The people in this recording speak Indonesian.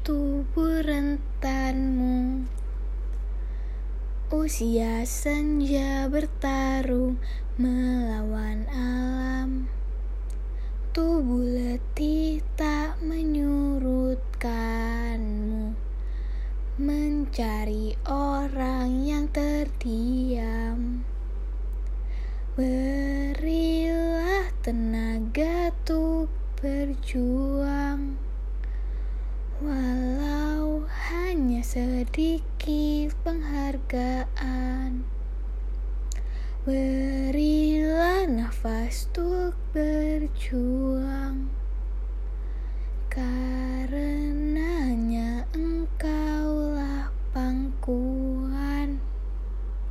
meninggalkanmu Usia senja bertarung melawan alam. Tubuh letih tak menyurutkanmu. Mencari orang yang terdiam. Berilah tenaga untuk berjuang sedikit penghargaan. Berilah nafas untuk berjuang